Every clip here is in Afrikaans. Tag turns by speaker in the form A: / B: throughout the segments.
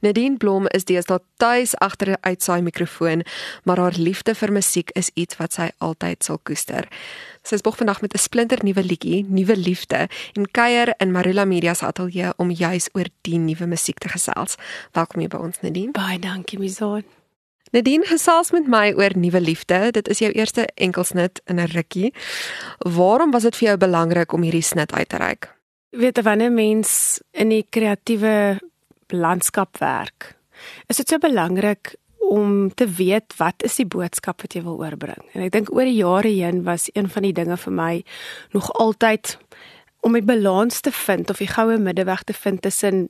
A: Nadine Blom is deesdae tuis agter 'n uitsaai mikrofoon, maar haar liefde vir musiek is iets wat sy altyd sal koester. Sy is bog vandag met 'n splinter nuwe liedjie, Nuwe Liefde, en kuier in Marula Media se ateljee om juis oor die nuwe musiek te gesels. Welkom hier by ons Nadine.
B: Baie dankie, Mizaan.
A: Nadine gesels met my oor Nuwe Liefde. Dit is jou eerste enkelsnit in 'n rukkie. Waarom was dit vir jou belangrik om hierdie snit uit te reik?
B: Weet jy wanneer mens in die kreatiewe landskap werk, is dit so belangrik om te weet wat is die boodskap wat jy wil oorbring. En ek dink oor die jare heen was een van die dinge vir my nog altyd om 'n balans te vind of die goue middeweg te vind tussen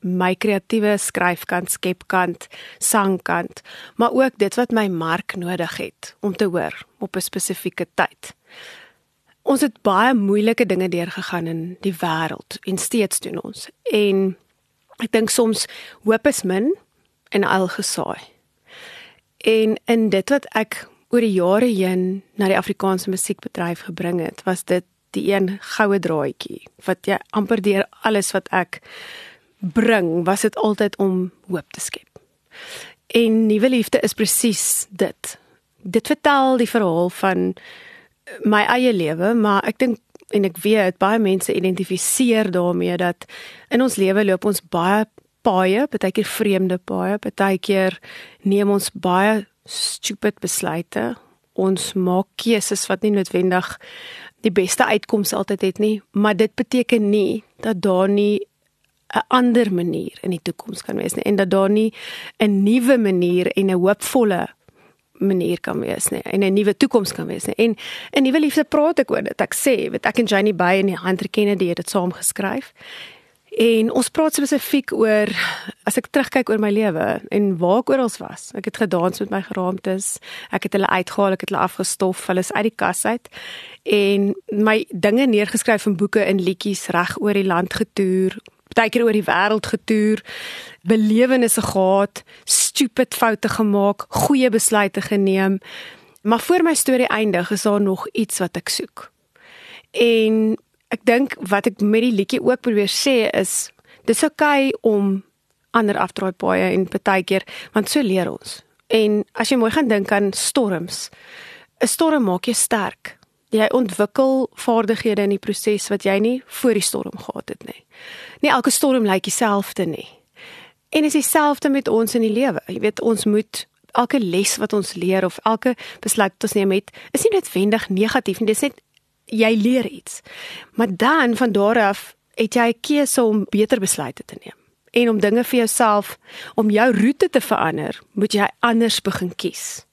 B: my kreatiewe skryfkant, skepkant, sangkant, maar ook dit wat my mark nodig het om te hoor op 'n spesifieke tyd. Ons het baie moeilike dinge deurgegaan in die wêreld en steeds doen ons. En Ek dink soms hoop is min en al gesaai. En in dit wat ek oor die jare heen na die Afrikaanse musiekbedryf gebring het, was dit die een goue draadjie wat jy amper deur alles wat ek bring, was dit altyd om hoop te skep. En nuwe liefde is presies dit. Dit vertel die verhaal van my eie lewe, maar ek dink en ek weet baie mense identifiseer daarmee dat in ons lewe loop ons baie paaie, baie keer vreemde paaie, baie keer neem ons baie stupid besluite. Ons maak keuses wat nie noodwendig die beste uitkoms altyd het nie, maar dit beteken nie dat daar nie 'n ander manier in die toekoms kan wees nie en dat daar nie 'n nuwe manier en 'n hoopvolle manier kan wees nie en 'n nuwe toekoms kan wees nie. En 'n nuwe liefde praat ek oor dit. Ek sê, weet ek en Janie Bey en Hunter Kennedy het dit saam geskryf. En ons praat spesifiek oor as ek terugkyk oor my lewe en waar ek oral was. Ek het gedans met my geraamtes. Ek het hulle uitgehaal, ek het hulle afgestof, hulle is uit die kas uit en my dinge neergeskryf in boeke en liedjies reg oor die land getoer, baie keer oor die wêreld getoer, belewennisse gehad, stupid foute gemaak, goeie besluite geneem. Maar voor my storie eindig, is daar nog iets wat ek soek. En ek dink wat ek met die liedjie ook probeer sê is dis oukei okay om ander afdraai paaie en baie keer want so leer ons. En as jy mooi gaan dink aan storms, 'n storm maak jou sterk jy ontwikkel vaardighede in die proses wat jy nie voor die storm gehad het nie. Nie elke storm lyk dieselfde nie. En is dieselfde met ons in die lewe. Jy weet ons moet elke les wat ons leer of elke besluit wat ons neem het, is nie noodwendig negatief nie. Dit is net jy leer iets. Maar dan van daar af het jy 'n keuse om beter besluite te neem. En om dinge vir jouself om jou roete te verander, moet jy anders begin kies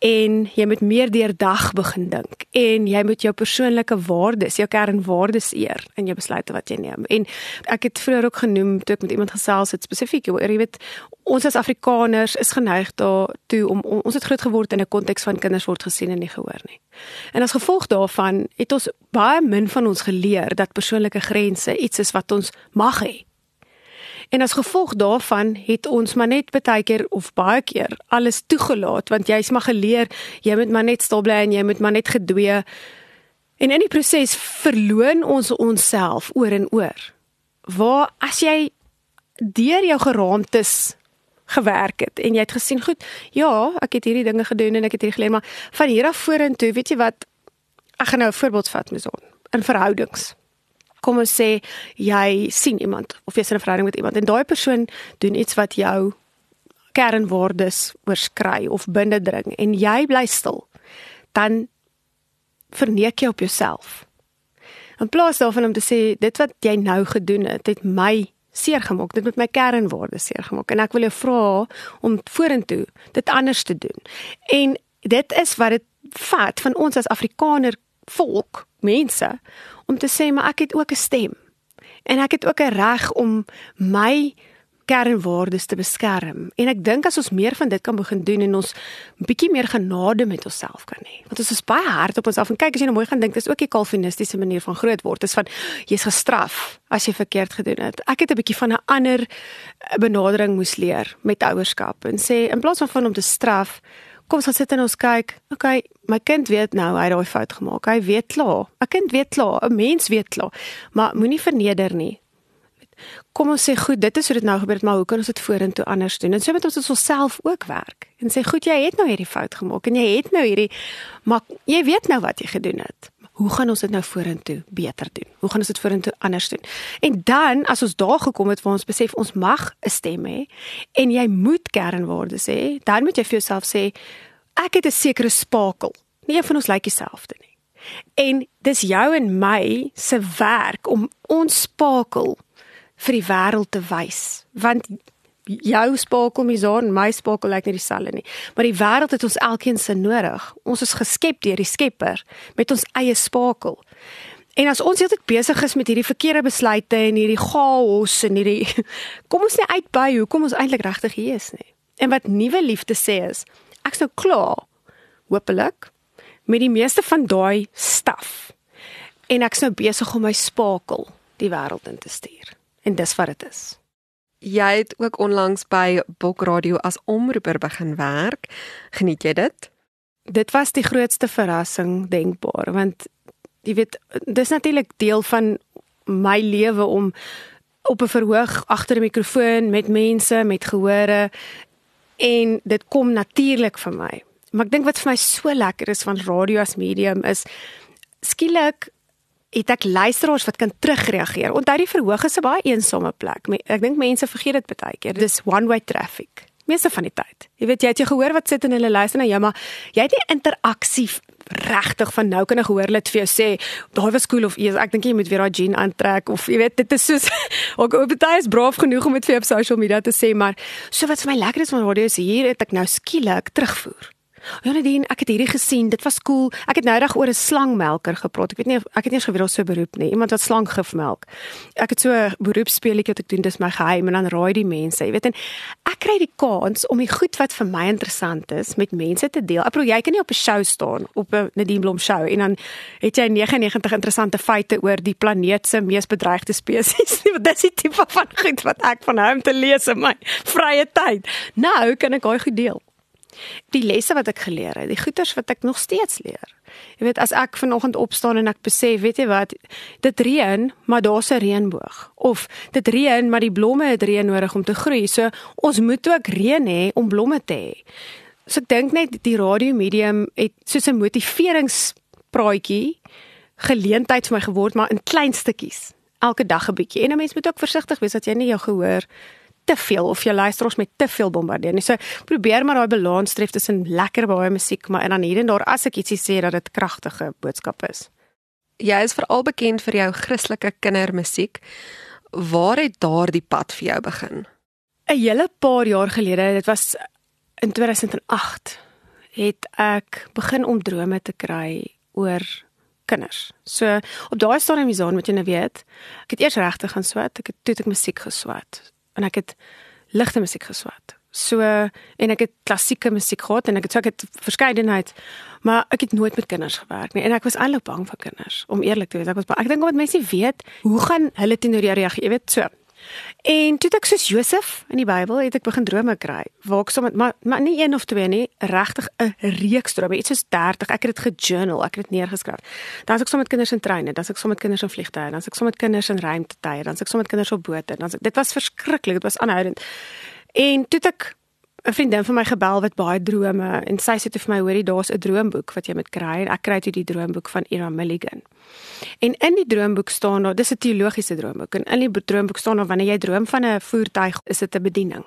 B: en jy moet meer deurdag begin dink en jy moet jou persoonlike waardes, jou kernwaardes eer in jou besluite wat jy neem. En ek het vroeër ook genoem toe ek met iemand gesels het spesifiek oor jy weet ons as Afrikaners is geneig daartoe om ons het groot geword in 'n konteks van kinders word gesien en nie gehoor nie. En as gevolg daarvan het ons baie min van ons geleer dat persoonlike grense iets is wat ons mag hê En as gevolg daarvan het ons maar net baie keer of baie keer alles toegelaat want jy's maar geleer jy moet maar net stil bly en jy moet maar net gedwee. En in die proses verloon ons onsself oor en oor. Waar as jy deur jou geraamtes gewerk het en jy het gesien goed, ja, ek het hierdie dinge gedoen en ek het hier geleer maar van hier af vorentoe, weet jy wat? Ek gaan nou 'n voorbeeld vat met son in verhoudings kom ons sê jy sien iemand of jy's in 'n verhouding met iemand en daai persoon doen iets wat jou kernwaardes oorskry of binnendring en jy bly stil dan verneek jy op jouself. In plaas daarvan om te sê dit wat jy nou gedoen het, het my seer gemaak, dit het my kernwaardes seer gemaak en ek wil jou vra om vorentoe dit anders te doen. En dit is wat dit vat van ons as Afrikaner volk, mense om te sê maar ek het ook 'n stem. En ek het ook 'n reg om my kernwaardes te beskerm. En ek dink as ons meer van dit kan begin doen en ons bietjie meer genade met onsself kan hê. Want ons is baie hard op onsself en kyk as jy nou mooi gaan dink, dis ook 'n kalvinistiese manier van groot word. Dis van jy's gestraf as jy verkeerd gedoen het. Ek het 'n bietjie van 'n ander benadering moes leer met ouerskap en sê in plaas van van om te straf, kom ons sit en ons kyk. Okay, my kind weet nou hy het daai fout gemaak. Hy weet klaar. 'n Kind weet klaar, 'n mens weet klaar. Maar moenie verneder nie. kom ons sê goed, dit is hoe dit nou gebeur het, maar hoe kan ons dit vorentoe anders doen? En so moet ons dit onsself ook werk. En sê goed, jy het nou hierdie fout gemaak en jy het nou hierdie maar jy weet nou wat jy gedoen het. Hoe gaan ons dit nou vorentoe beter doen? Hoe gaan ons dit vorentoe anders doen? En dan as ons daar gekom het waar ons besef ons mag 'n stem hê en jy moet kernwoorde sê, dan moet jy vir jouself sê ek het 'n sekere spakel. Nie een van ons lyk dieselfde nie. En dis jou en my se werk om ons spakel vir die wêreld te wys. Want jou spakel misaan, my spakel lyk nie dieselfde nie. Maar die wêreld het ons elkeen se nodig. Ons is geskep deur die Skepper met ons eie spakel. En as ons heeltyd besig is met hierdie verkeerde besluite en hierdie chaos en hierdie kom ons nie uit by hoekom ons eintlik regtig hier is nie. En wat nuwe liefde sê is, ek's nou klaar. Hoopelik met die meeste van daai staf. En ek's nou besig om my spakel die wêreld in te stuur. En dis wat dit is.
A: Jy het ook onlangs by Bok Radio as omroeper begin werk. Geniet jy dit?
B: Dit was die grootste verrassing denkbaar want jy weet dis natuurlik deel van my lewe om op 'n verhoog agter 'n mikrofoon met mense met gehore en dit kom natuurlik vir my. Maar ek dink wat vir my so lekker is van radio as medium is skielik het ek luisteraars wat kan terugreageer. Onthou die verhoog is 'n baie eensame plek. Ek dink mense vergeet dit baie keer. Dis one way traffic. Meeste van die tyd. Jy weet jy het jy gehoor wat sit in hulle luister na jou, maar jy het nie interaksie regtig van nou kan ek hoor dit vir jou sê daai was cool of eers ek dink jy moet weer daai jean aantrek of jy weet dit is soos ook op baie is braaf genoeg om dit vir op social media te sê maar so wat vir my lekker is van radio is hier het ek nou skielik terugvoer Ja Nadine, ek het hierdie gesien. Dit was cool. Ek het nou reg oor 'n slangmelker gepraat. Ek weet nie of ek het nie eens geweet of so beroep nie. Iemand wat slanggif melk. Ek het so 'n beroepsspeletjie wat ek doen. Dis my geheim en dan raai die mense. Jy weet en ek kry die kans om die goed wat vir my interessant is met mense te deel. Ek bedoel jy kan nie op 'n show staan op 'n Nadine Blom show en dan het jy 99 interessante feite oor die planeet se mees bedreigde spesies. Dis die tipe van goed wat ek van hom te lees in my vrye tyd. Nou kan ek daai goed deel die lesse wat ek geleer het, die goeters wat ek nog steeds leer. Jy weet as ek vanoggend opstaan en ek besef, weet jy wat, dit reën, maar daar's 'n reënboog. Of dit reën, maar die blomme het reën nodig om te groei. So ons moet ook reën hê om blomme te hê. So ek dink net die radio medium het soos 'n motiveringspraatjie geleentheid vir my geword, maar in klein stukkies. Elke dag 'n bietjie. En 'n mens moet ook versigtig wees dat jy nie jou gehoor te veel of jy luister ons met te veel bombardeer nie. So probeer maar daai balans tref tussen lekker baie musiek maar en dan hier en daar as ek ietsie sê dat dit kragtige boodskap is.
A: Jy is veral bekend vir jou Christelike kindermusiek. Waar het daardie pad vir jou begin?
B: 'n Hele paar jaar gelede, dit was in 2008, het ek begin om drome te kry oor kinders. So op daai stadium is dan moet jy nou weet, ek het eers regtig gaan swat, ek het toe ek musiek geswat en ek het ligte musiek geswat. So en ek het klassieke musiek gehad en ek het so ek het verskeidenheid maar ek het nooit met kinders gewerk nie en ek was eintlik bang vir kinders om eerlik te wees ek was bang. ek dink omdat mense weet hoe gaan hulle teenoor jou reageer jy weet so En toe ek soos Josef in die Bybel het ek begin drome kry. Waar ek sommer maar maar nie een of twee nie, regtig 'n reeks drome, iets soos 30. Ek het dit gejournal, ek het dit neergeskryf. Dan as ek sommer met kinders in treine, dan as ek sommer met kinders in vliegtye, dan as ek sommer met kinders in ruimtetuie, dan as ek sommer met kinders op bote, dan dit was verskriklik, dit was aanhoudend. En toe ek 'n vriendin van my gebel wat baie drome en sy sê vir my hoorie daar's 'n droomboek wat jy moet kry en ek kry toe die droomboek van Ira Milligan. En in die droomboek staan daar dis 'n teologiese droomboek en in die droomboek staan daar wanneer jy droom van 'n voertuig is dit 'n bediening.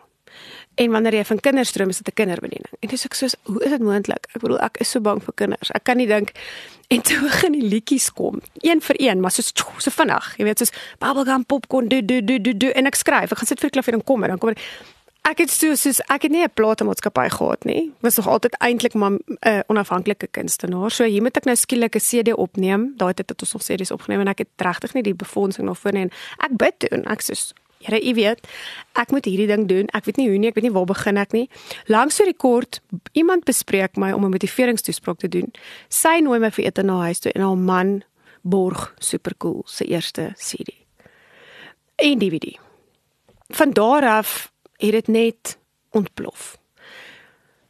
B: En wanneer jy van kinders droom is dit 'n kinderbediening. En dis ek soos hoe is dit moontlik? Ek bedoel ek is so bang vir kinders. Ek kan nie dink en toe begin die liedjies kom, een vir een, maar soos so vinnig. Jy weet soos bubblegum popcorn do do do do en ek skryf. Ek gaan sit vir die klavier en kom en dan kom ek Ek het so soos ek het nie 'n platemaatskappy gehad nie. Was nog altyd eintlik maar 'n uh, onafhanklike kunstenaar. So hier moet ek nou skielik 'n CD opneem. Daai tyd het ons nog CD's opgeneem en ek het regtig nie die befondsing nog voor nie en ek bid toe en ek sê Here, u weet, ek moet hierdie ding doen. Ek weet nie hoe nie, ek weet nie waar begin ek nie. Langs so rekord, iemand bespreek my om 'n motiveringstoespraak te doen. Sy nooi my vir ete na huis toe en haar man borg supercool se eerste CD. 'n DVD. Van daar af het dit net ontplof.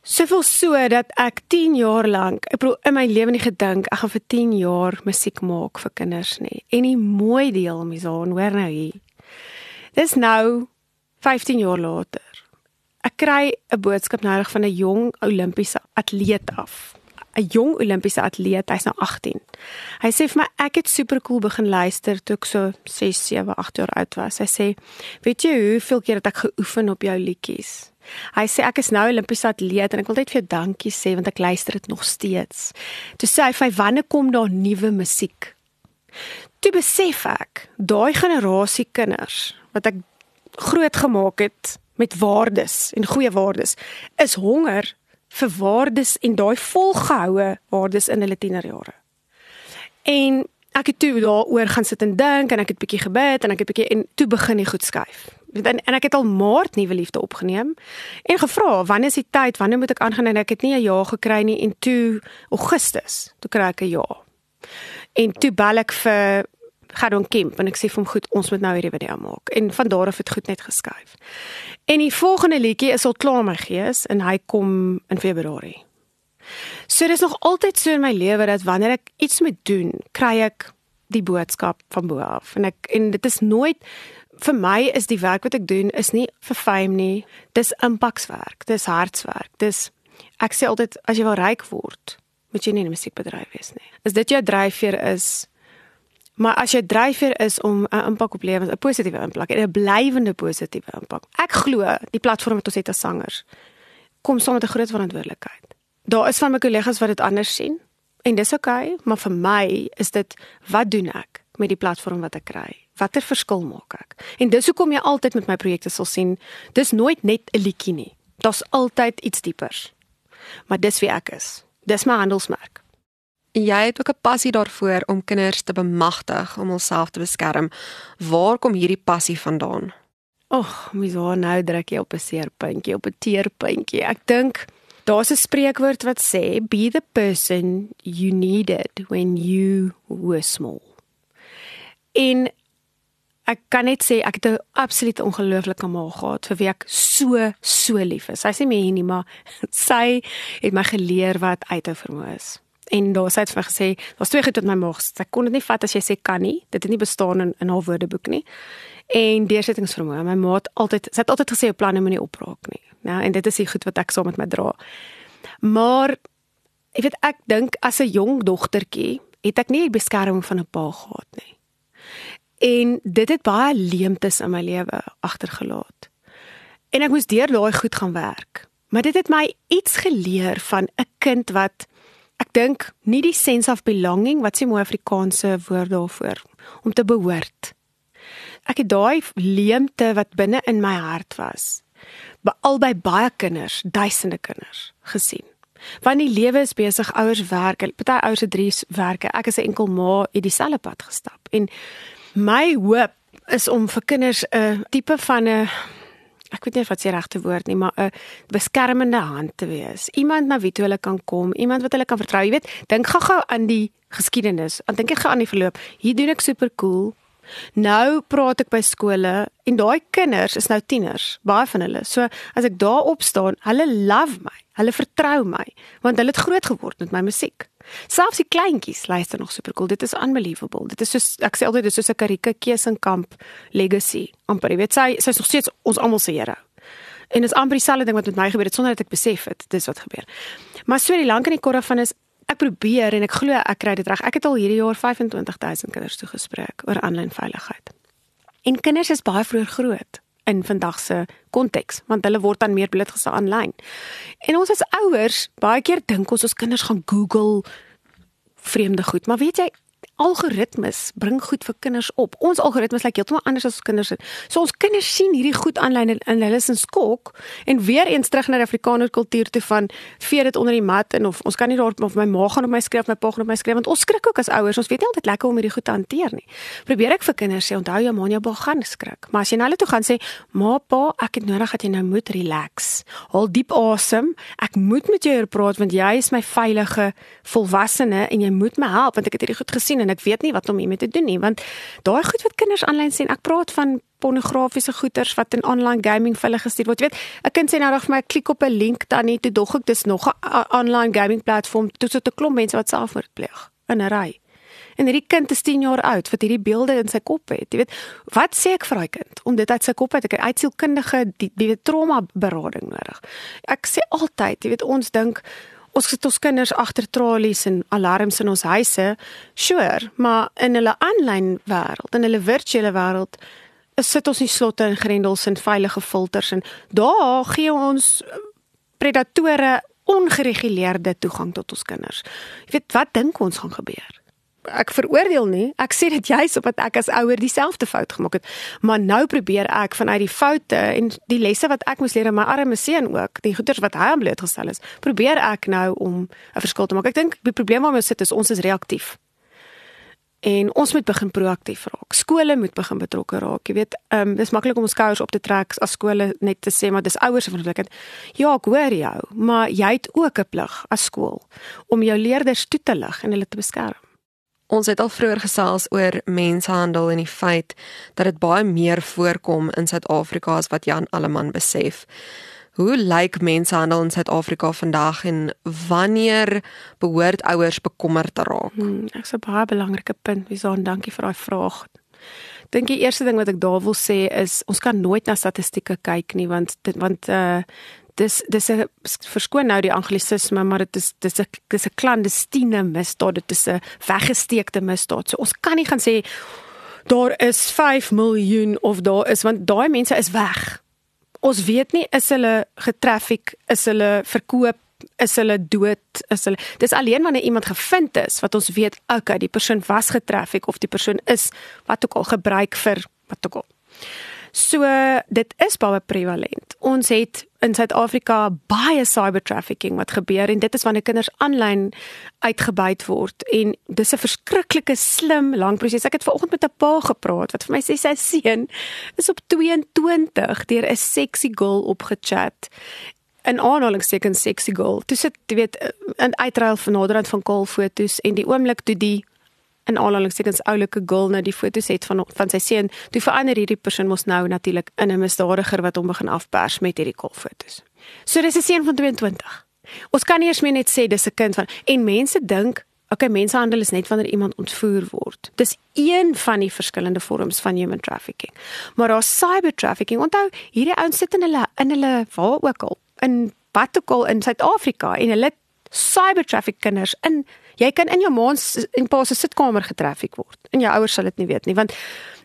B: Soveel so dat ek 10 jaar lank, ek bedoel in my lewe nie gedink ek gaan vir 10 jaar musiek maak vir kinders nie. En die mooi deel om is aan hoor nou hier. Dis nou 15 jaar later. Ek kry 'n boodskap nodig van 'n jong Olimpiese atleet af. 'n Jong Olimpiese atleet, hy's nou 18. Hy sê vir my ek het super cool begin luister toe ek so 6, 7, 8 jaar oud was. Hy sê, "Weet jy hoeveel keer het ek geoefen op jou liedjies?" Hy sê ek is nou Olimpiese atleet en ek wil net vir jou dankie sê want ek luister dit nog steeds. Toe sê hy, "Wanneer kom daar nuwe musiek?" Toe besef ek, daai generasie kinders wat ek groot gemaak het met waardes en goeie waardes is honger vir waardes en daai volgehoue waardes in hulle tienerjare. En ek het toe daaroor gaan sit en dink en ek het bietjie gebid en ek het bietjie en toe begin ek goed skuif. En, en ek het al maart nuwe liefde opgeneem en gevra wanneer is die tyd wanneer moet ek aangaan en ek het nie 'n ja gekry nie en toe Augustus toe kry ek 'n ja. En toe bel ek vir Gadon Kemp en ek sê vir hom goed, ons moet nou hierdie video maak. En van daar af het goed net geskuif. En die volgende liedjie is al klaar my gees en hy kom in Februarie. So dis nog altyd so in my lewe dat wanneer ek iets moet doen, kry ek die boodskap van bo af. En ek en dit is nooit vir my is die werk wat ek doen is nie vir fame nie. Dis impakswerk, dis hartswerk. Dis ek sê altyd as jy wil ryk word, moet jy nie in 'n musiekbedryf wees nie. As dit jou dryfveer is, Maar as jy dryfveer is om 'n impak op lewens, 'n positiewe impak, 'n blywende positiewe impak. Ek glo die platform wat ons het as sangers kom saam met 'n groot verantwoordelikheid. Daar is van my kollegas wat dit anders sien en dis oukei, okay, maar vir my is dit wat doen ek met die platform wat ek kry? Watter verskil maak ek? En dis hoekom jy altyd met my projekte sal sien, dis nooit net 'n liedjie nie. Daar's altyd iets diepers. Maar dis wie ek is. Dis my handelsmerk.
A: Jy het ook 'n passie daarvoor om kinders te bemagtig om hulself te beskerm. Waar kom hierdie passie vandaan?
B: Ag, mens hoor nou druk jy op 'n seerpuntjie, op 'n teerpuntjie. Ek dink daar's 'n spreekwoord wat sê be the person you needed when you were small. En ek kan net sê ek het 'n absoluut ongelooflike ma gehad vir wie ek so so lief is. Sy sê my nie, maar sy het my geleer wat uithou vermoë is. En daar sê dit vir gesê, daar's twee goed wat my maag. Ek kon dit nie vat as jy sê kan nie. Dit het nie bestaan in in haar woordeboek nie. En deursettingsvermoë. My ma het altyd sy het altyd gesê jou planne moenie opraak nie. Nou en dit is die goed wat ek saam met my dra. Maar ek weet ek dink as 'n jong dogtertjie het ek nie die beskerming van 'n pa gehad nie. En dit het baie leemtes in my lewe agtergelaat. En ek moes deur daai goed gaan werk. Maar dit het my iets geleer van 'n kind wat Ek dink nie die sense of belonging wat sê mooi Afrikaanse woord daarvoor om te behoort. Ek het daai leemte wat binne in my hart was by albei baie kinders, duisende kinders gesien. Want die lewe is besig, ouers werk, party ouers het drie werke. Ek is 'n enkel ma, het dieselfde pad gestap en my hoop is om vir kinders 'n tipe van 'n ek weet nie wat se regte woord nie, maar 'n beskermende hand te wees. Iemand na wie toe hulle kan kom, iemand wat hulle kan vertrou. Jy weet, dink gou-gou aan die geskiedenis. Dan dink ek gou aan die verloop. Hier doen ek super cool. Nou praat ek by skole en daai kinders is nou tieners, baie van hulle. So as ek daar op staan, hulle love my. Hulle vertrou my want hulle het groot geword met my musiek. Selfs die kleintjies luister nog super cool. Dit is unbelievable. Dit is soos ek sê altyd dit is soos 'n Karika Kesenkamp legacy. amper jy weet sy sy is nog steeds ons almal se hero. En dit is amper dieselfde ding wat met my gebeur het sonder dat ek besef het dis wat gebeur. Maar so die lank en die korre van is ek probeer en ek glo ek kry dit reg. Ek het al hierdie jaar 25000 kinders toegespreek oor aanlyn veiligheid. En kinders is baie vroeg groot in vandag se konteks want hulle word dan meer blootgestel aanlyn. En ons as ouers baie keer dink ons ons kinders gaan Google vreemde goed, maar weet jy algoritmes bring goed vir kinders op. Ons algoritmes lyk like heeltemal anders as ons kinders se. So ons kinders sien hierdie goed aanlyn en hulle is in skok en weer eens terug na die Afrikaner kultuur toe van vee dit onder die mat en of ons kan nie daar of my ma gaan op my skryf, my pa gaan op my skryf want ons skrik ook as ouers. Ons weet nie altyd lekker om hierdie goed te hanteer nie. Probeer ek vir kinders sê onthou jou ma en jou pa gaan skrik. Maar as jy na hulle toe gaan sê, "Ma, pa, ek het nodig dat jy nou moet relax. Haal diep asem. Ek moet met jou hier praat want jy is my veilige volwassene en jy moet my help want ek het hierdie goed gesien en ek weet nie wat om hiermee te doen nie want daai goed wat kinders aanlyn sien ek praat van pornografiese goeders wat in online gaming vir hulle gestuur word jy weet 'n kind sê nou nog vir my klik op 'n link dan nie toe dog ek dis nog 'n online gaming platform toe sit 'n klomp mense wat selfmoord pleeg in 'n ry En hierdie kind is 10 jaar oud wat hierdie beelde in sy kop het. Jy weet, wat sê ek vir daai kind om dit uit sy kop uit te kry? Uitsielkundige die die trauma berading nodig. Ek sê altyd, jy weet, ons dink ons het ons kinders agter tralies en alarms in ons huise, sure, maar in hulle aanlyn wêreld, in hulle virtuele wêreld, sit ons nie slotte en grendels en veilige filters en daar gee ons predatore ongereguleerde toegang tot ons kinders. Jy weet wat dink ons gaan gebeur? Ek veroordeel nie. Ek sê dit juis omdat ek as ouer dieselfde fout gemaak het. Maar nou probeer ek vanuit die foute en die lesse wat ek moes leer in my arme seun ook, die goeders wat hy aan blootgestel is, probeer ek nou om 'n verskil te maak. Ek dink die probleem waarmee ons sit is ons is reaktief. En ons moet begin proaktief raak. Skole moet begin betrokke raak. Jy weet, ehm um, dis maklik om skouers op te trek as skole net te sê maar dis ouers se verantwoordelikheid. Ja, ek hoor jou, maar jy het ook 'n plig as skool om jou leerders toe te lig en hulle te beskerm.
A: Ons het al vroeër gesels oor mensenhandel en die feit dat dit baie meer voorkom in Suid-Afrika as wat Jan Alleman besef. Hoe lyk mensenhandel in Suid-Afrika vandag en wanneer behoort ouers bekommerd te raak?
B: Hmm, ek sê baie belangrike punt. Wieso en dankie vir daai vraag. Dink die eerste ding wat ek daar wil sê is ons kan nooit na statistieke kyk nie want dit want uh dis dis 'n verskoon nou die anglisisme maar dit is dis 'n dis 'n klandestiene misdaad dit is 'n weggesteekte misdaad so ons kan nie gaan sê daar is 5 miljoen of daar is want daai mense is weg ons weet nie is hulle getraffic, is hulle verkoop, is hulle dood, is hulle Dis alleen wanneer iemand gevind is wat ons weet, okay, die persoon was getraffic of die persoon is wat ook al gebruik vir wat ook al. So dit is baie prevalent. Ons het in Suid-Afrika baie cyber trafficking wat gebeur en dit is wanneer kinders aanlyn uitgebuit word en dis 'n verskriklike slim lang proses. Ek het vanoggend met 'n pa gepraat wat vir my sê sy seun is op 22 deur 'n sexy girl opgechat. 'n aanhalingstekens sexy girl. Dis dit weet 'n uitruil van naderhand van kaal fotos en die oomblik toe die in aanhalingstekens oulike girl nou die foto's het van van sy seun, toe verander hierdie persoon mos nou natuurlik in 'n misdadiger wat hom begin afpers met hierdie kolfoto's. So dis 'n seun van 22. Ons kan nie eers meer net sê dis 'n kind van en mense dink Okay, mensenhandel is net wanneer iemand ontvoer word. Dis een van die verskillende vorms van human trafficking. Maar daar's cyber trafficking. Onthou, hierdie ouens sit in hulle in hulle waar ook al in wat ook al in Suid-Afrika en hulle cyber traffic kinders in Jy kan in jou ma en pa se sitkamer getraffiek word. En jou ouers sal dit nie weet nie want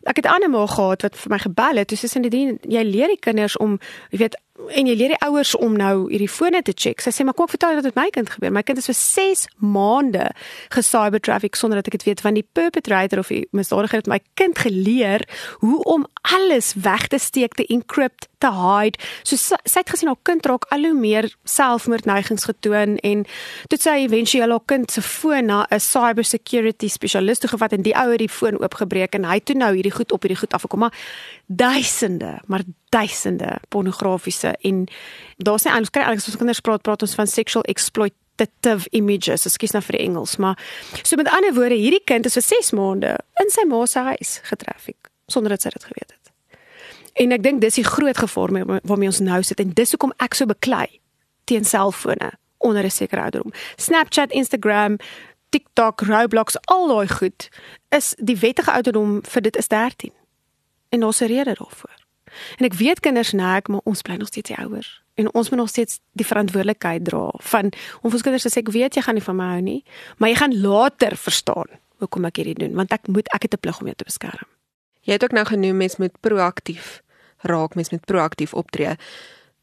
B: ek het ander ma gehad wat vir my gebel het. Dis is in die jy leer die kinders om jy weet en jy leer die ouers om nou hierdie fone te check. Sy sê maar kom ek vertel wat met my kind gebeur. My kind is vir 6 maande gecyber traffic sonder dat ek dit weet van die perpetrator of die misdadiger het my kind geleer hoe om alles weg te steek, te encrypt, te hide. So sy het gesien haar kind raak al hoe meer selfmoordneigings getoon en toe sy eventueel haar kind se foon na 'n cyber security spesialist toe gevat en die ouer die foon oopgebreek en hy toe nou hierdie goed op hierdie goed afgekom maar duisende maar duisende pornografiese en daar's nie anders kry as ons kinders praat praat ons van sexual exploitative images ekskuus nou vir die Engels maar so met ander woorde hierdie kind is vir 6 maande in sy ma se huis getraffiek sonder dat sy dit geweet het En ek dink dis die groot gevaar waarmee ons nou sit en dis hoekom ek so beklei teen selfone onder 'n sekere ouderdom. Snapchat, Instagram, TikTok, Roblox, al daai goed is die wettige ouderdom vir dit is 13. En daar's 'n rede daarvoor. En ek weet kinders nek, maar ons bly nog steeds die ouers en ons moet nog steeds die verantwoordelikheid dra van om ons kinders te sê ek weet jy gaan nie van my hou nie, maar jy gaan later verstaan hoekom ek hierdie doen want ek moet ek het 'n plig om jou te beskerm.
A: Jy het ook nou genoem mens moet proaktief raak mens met proaktief optree.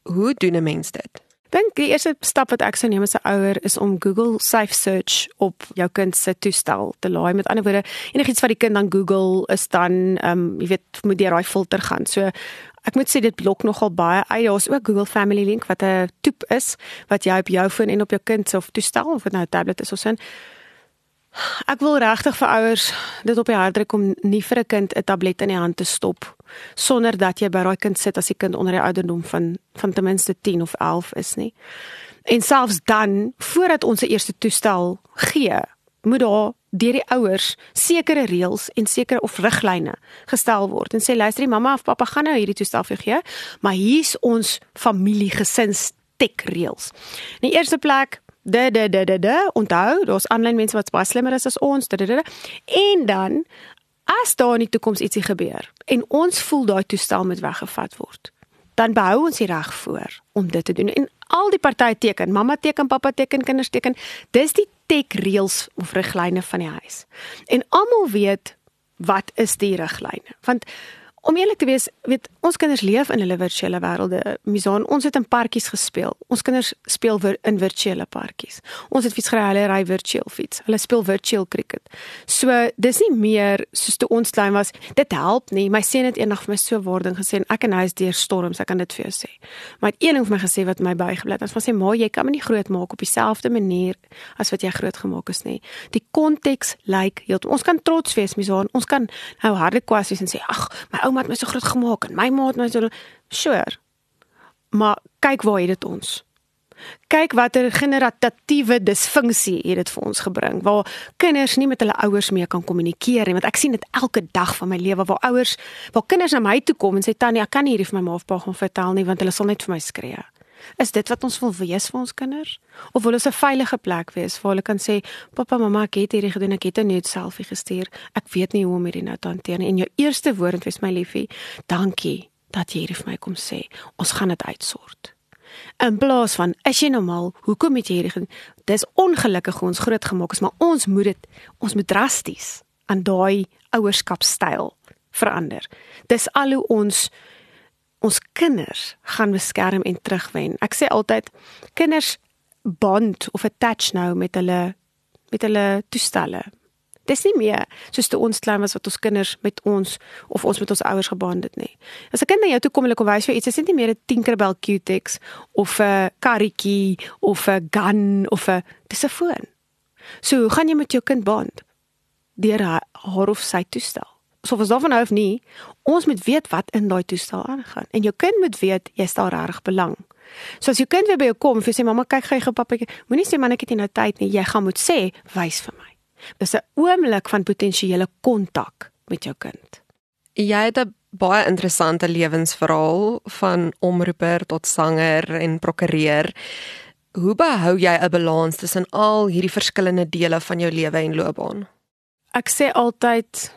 A: Hoe doen 'n mens dit?
B: Dink die eerste stap wat ek sou neem as 'n ouer is om Google Safe Search op jou kind se toestel te laai. Met ander woorde, enigiets wat die kind dan Google is dan ehm um, jy weet moet deur daai filter gaan. So ek moet sê dit blok nogal baie uit. Daar's ook Google Family Link wat 'n toep is wat jy op jou foon en op jou kind se toestel of dit nou 'n tablet is of so 'n Ek wil regtig vir ouers dit op die hart druk om nie vir 'n kind 'n tablet in die hand te stop sonder dat jy by daai kind sit as die kind onder die ouderdom van van ten minste 10 of 11 is nie. En selfs dan, voordat ons se eerste toestel gee, moet daar deur die ouers sekere reëls en sekere of riglyne gestel word en sê luister, die mamma of pappa gaan nou hierdie toestel vir gee, maar hier's ons familie gesins tek reëls. In die eerste plek de de de de de onthou, daar's aanlyn mense wat baie slimmer is as ons. De, de, de, de. En dan as daar in die toekoms ietsie gebeur en ons voel daai toestel moet weggevat word, dan behou ons die reg voor om dit te doen. En al die partye teken, mamma teken, pappa teken, kinders teken. Dis die tech reels of riglyne van die huis. En almal weet wat is die riglyne? Want om eerlik te wees, weet ons kinders leef in hulle virtuele wêrelde. Misaan, ons het in parkies gespeel. Ons kinders speel vir in virtuele parkies. Ons het fietsry, hulle ry virtueel fiets. Hulle speel virtueel cricket. So, dis nie meer soos toe ons klein was. Dit help nie. My seun het eendag vir my so wording gesê en ek en hy is deur storms, ek kan dit vir jou sê. Maar het een ding vir my gesê wat my bygebly het. Ons sê, "Ma, jy kan my nie groot maak op dieselfde manier as wat jy groot gemaak is nie." Die konteks lyk like, ons kan trots wees, Misaan. Ons kan nou harde kwessies en sê, "Ag, my ouma het my so groot gemaak en my ma het my so sure. Maar kyk waar het dit ons. Kyk watter generatiewe disfunksie het dit vir ons gebring waar kinders nie met hulle ouers mee kan kommunikeer nie want ek sien dit elke dag van my lewe waar ouers waar kinders na my toe kom en sê tannie ek kan nie hierdie vir my ma of pa gaan vertel nie want hulle sal net vir my skree. Is dit wat ons wil wees vir ons kinders? Of wil ons 'n veilige plek wees waar hulle kan sê pappa mamma ek het hierdie gedoen ek het 'n nuut selfie gestuur. Ek weet nie hoe om hierdie nou te hanteer nie. En jou eerste woord wees my liefie dankie dat jy hier vir my kom sê, ons gaan dit uitsort. In plaas van is jy normaal, hoekom het jy hierdie dis ongelukkig ons groot gemaak is, maar ons moet dit ons moet drasties aan daai ouerskapstyl verander. Dis al hoe ons ons kinders gaan beskerm en terugwen. Ek sê altyd kinders bond of attach nou met hulle met hulle toestelle, Dis nie meer soos toe ons klein was wat ons kinders met ons of ons met ons ouers geband het nie. As 'n kind na jou toe kom en hulle kom wys vir iets, is dit nie meer 'n Tinkerbell Q-Tex of 'n karretjie of 'n gun of 'n dis 'n foon. So, hoe gaan jy met jou kind band? Deur haar of sy toestel. So was daarvan af nie. Ons moet weet wat in daai toestel aangaan en jou kind moet weet jy stel reg belang. So as jou kind weer by jou kom en sê mamma kyk gou pappa, moenie sê man ek het nie nou tyd nie. Jy gaan moet sê wys vir my. Dis 'n oomblik van potensiële kontak met jou kind.
A: Jy het 'n baie interessante lewensverhaal van omroeper tot sanger en prokureur. Hoe behou jy 'n balans tussen al hierdie verskillende dele van jou lewe en loopbaan?
B: Ek sê altyd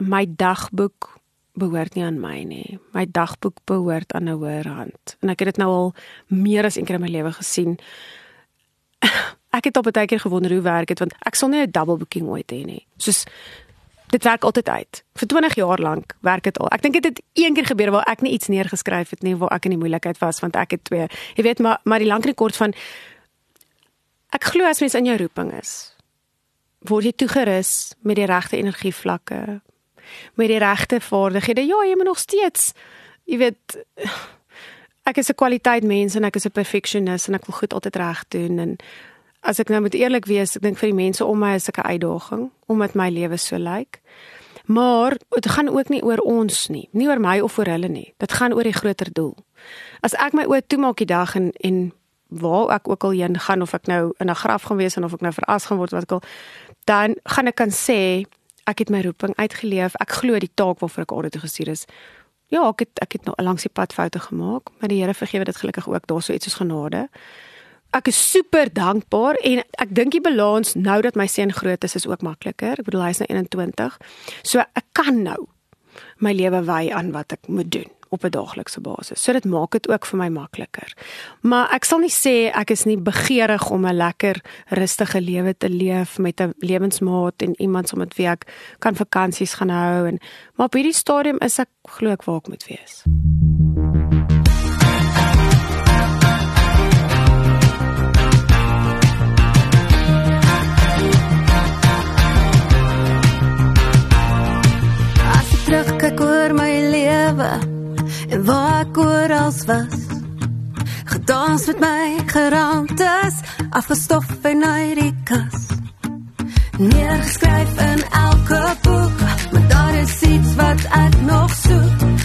B: my dagboek behoort nie aan my nie. My dagboek behoort aan 'n hoër hand. En ek het dit nou al meer as een keer in my lewe gesien. ek het op 'n tydjie gewonder hoe werk dit want ek sal nie 'n double booking ooit hê nie. Soos dit werk altyd uit. Vir 20 jaar lank werk dit al. Ek dink dit het een keer gebeur waar ek nie iets neergeskryf het nie waar ek in die moeilikheid was want ek het twee. Jy weet maar maar die lang rekord van ek glo as mens in jou roeping is word jy toegerus met die regte energievlakke met die regte vaardighede. Ja, jy moet nog steeds jy weet ek is 'n kwaliteit mens en ek is 'n perfectionist en ek wil goed altyd reg doen en as ek nou moet eerlik wees, ek dink vir die mense om my is dit 'n uitdaging omdat my lewe so lyk. Maar dit gaan ook nie oor ons nie, nie oor my of oor hulle nie. Dit gaan oor die groter doel. As ek my oë toemaak die dag en en waar ek ook al heen gaan of ek nou in 'n graf gaan wees en of ek nou veras gaan word wat ek al dan gaan ek kan sê ek het my roeping uitgeleef. Ek glo die taak waarvoor ek aarde toe gestuur is. Ja, ek het ek het nog langs die pad foute gemaak, maar die Here vergewe dit gelukkig ook. Daar's so iets soos genade ek is super dankbaar en ek dink die balans nou dat my seun groot is is ook makliker. Ek bedoel hy is nou 21. So ek kan nou my lewe wy aan wat ek moet doen op 'n daaglikse basis. So dit maak dit ook vir my makliker. Maar ek sal nie sê ek is nie begeerig om 'n lekker rustige lewe te leef met 'n lewensmaat en iemand so met wie ek kan vakansies gaan hou en maar op hierdie stadium is ek glo ek waar ek moet wees.
C: terugkyk oor my lewe en waar ek oral was. Gedans met my geraamtes, afgestof en uit die kas. Neergeskryf in elke boek, maar daar is iets wat ek nog soek.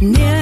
C: 念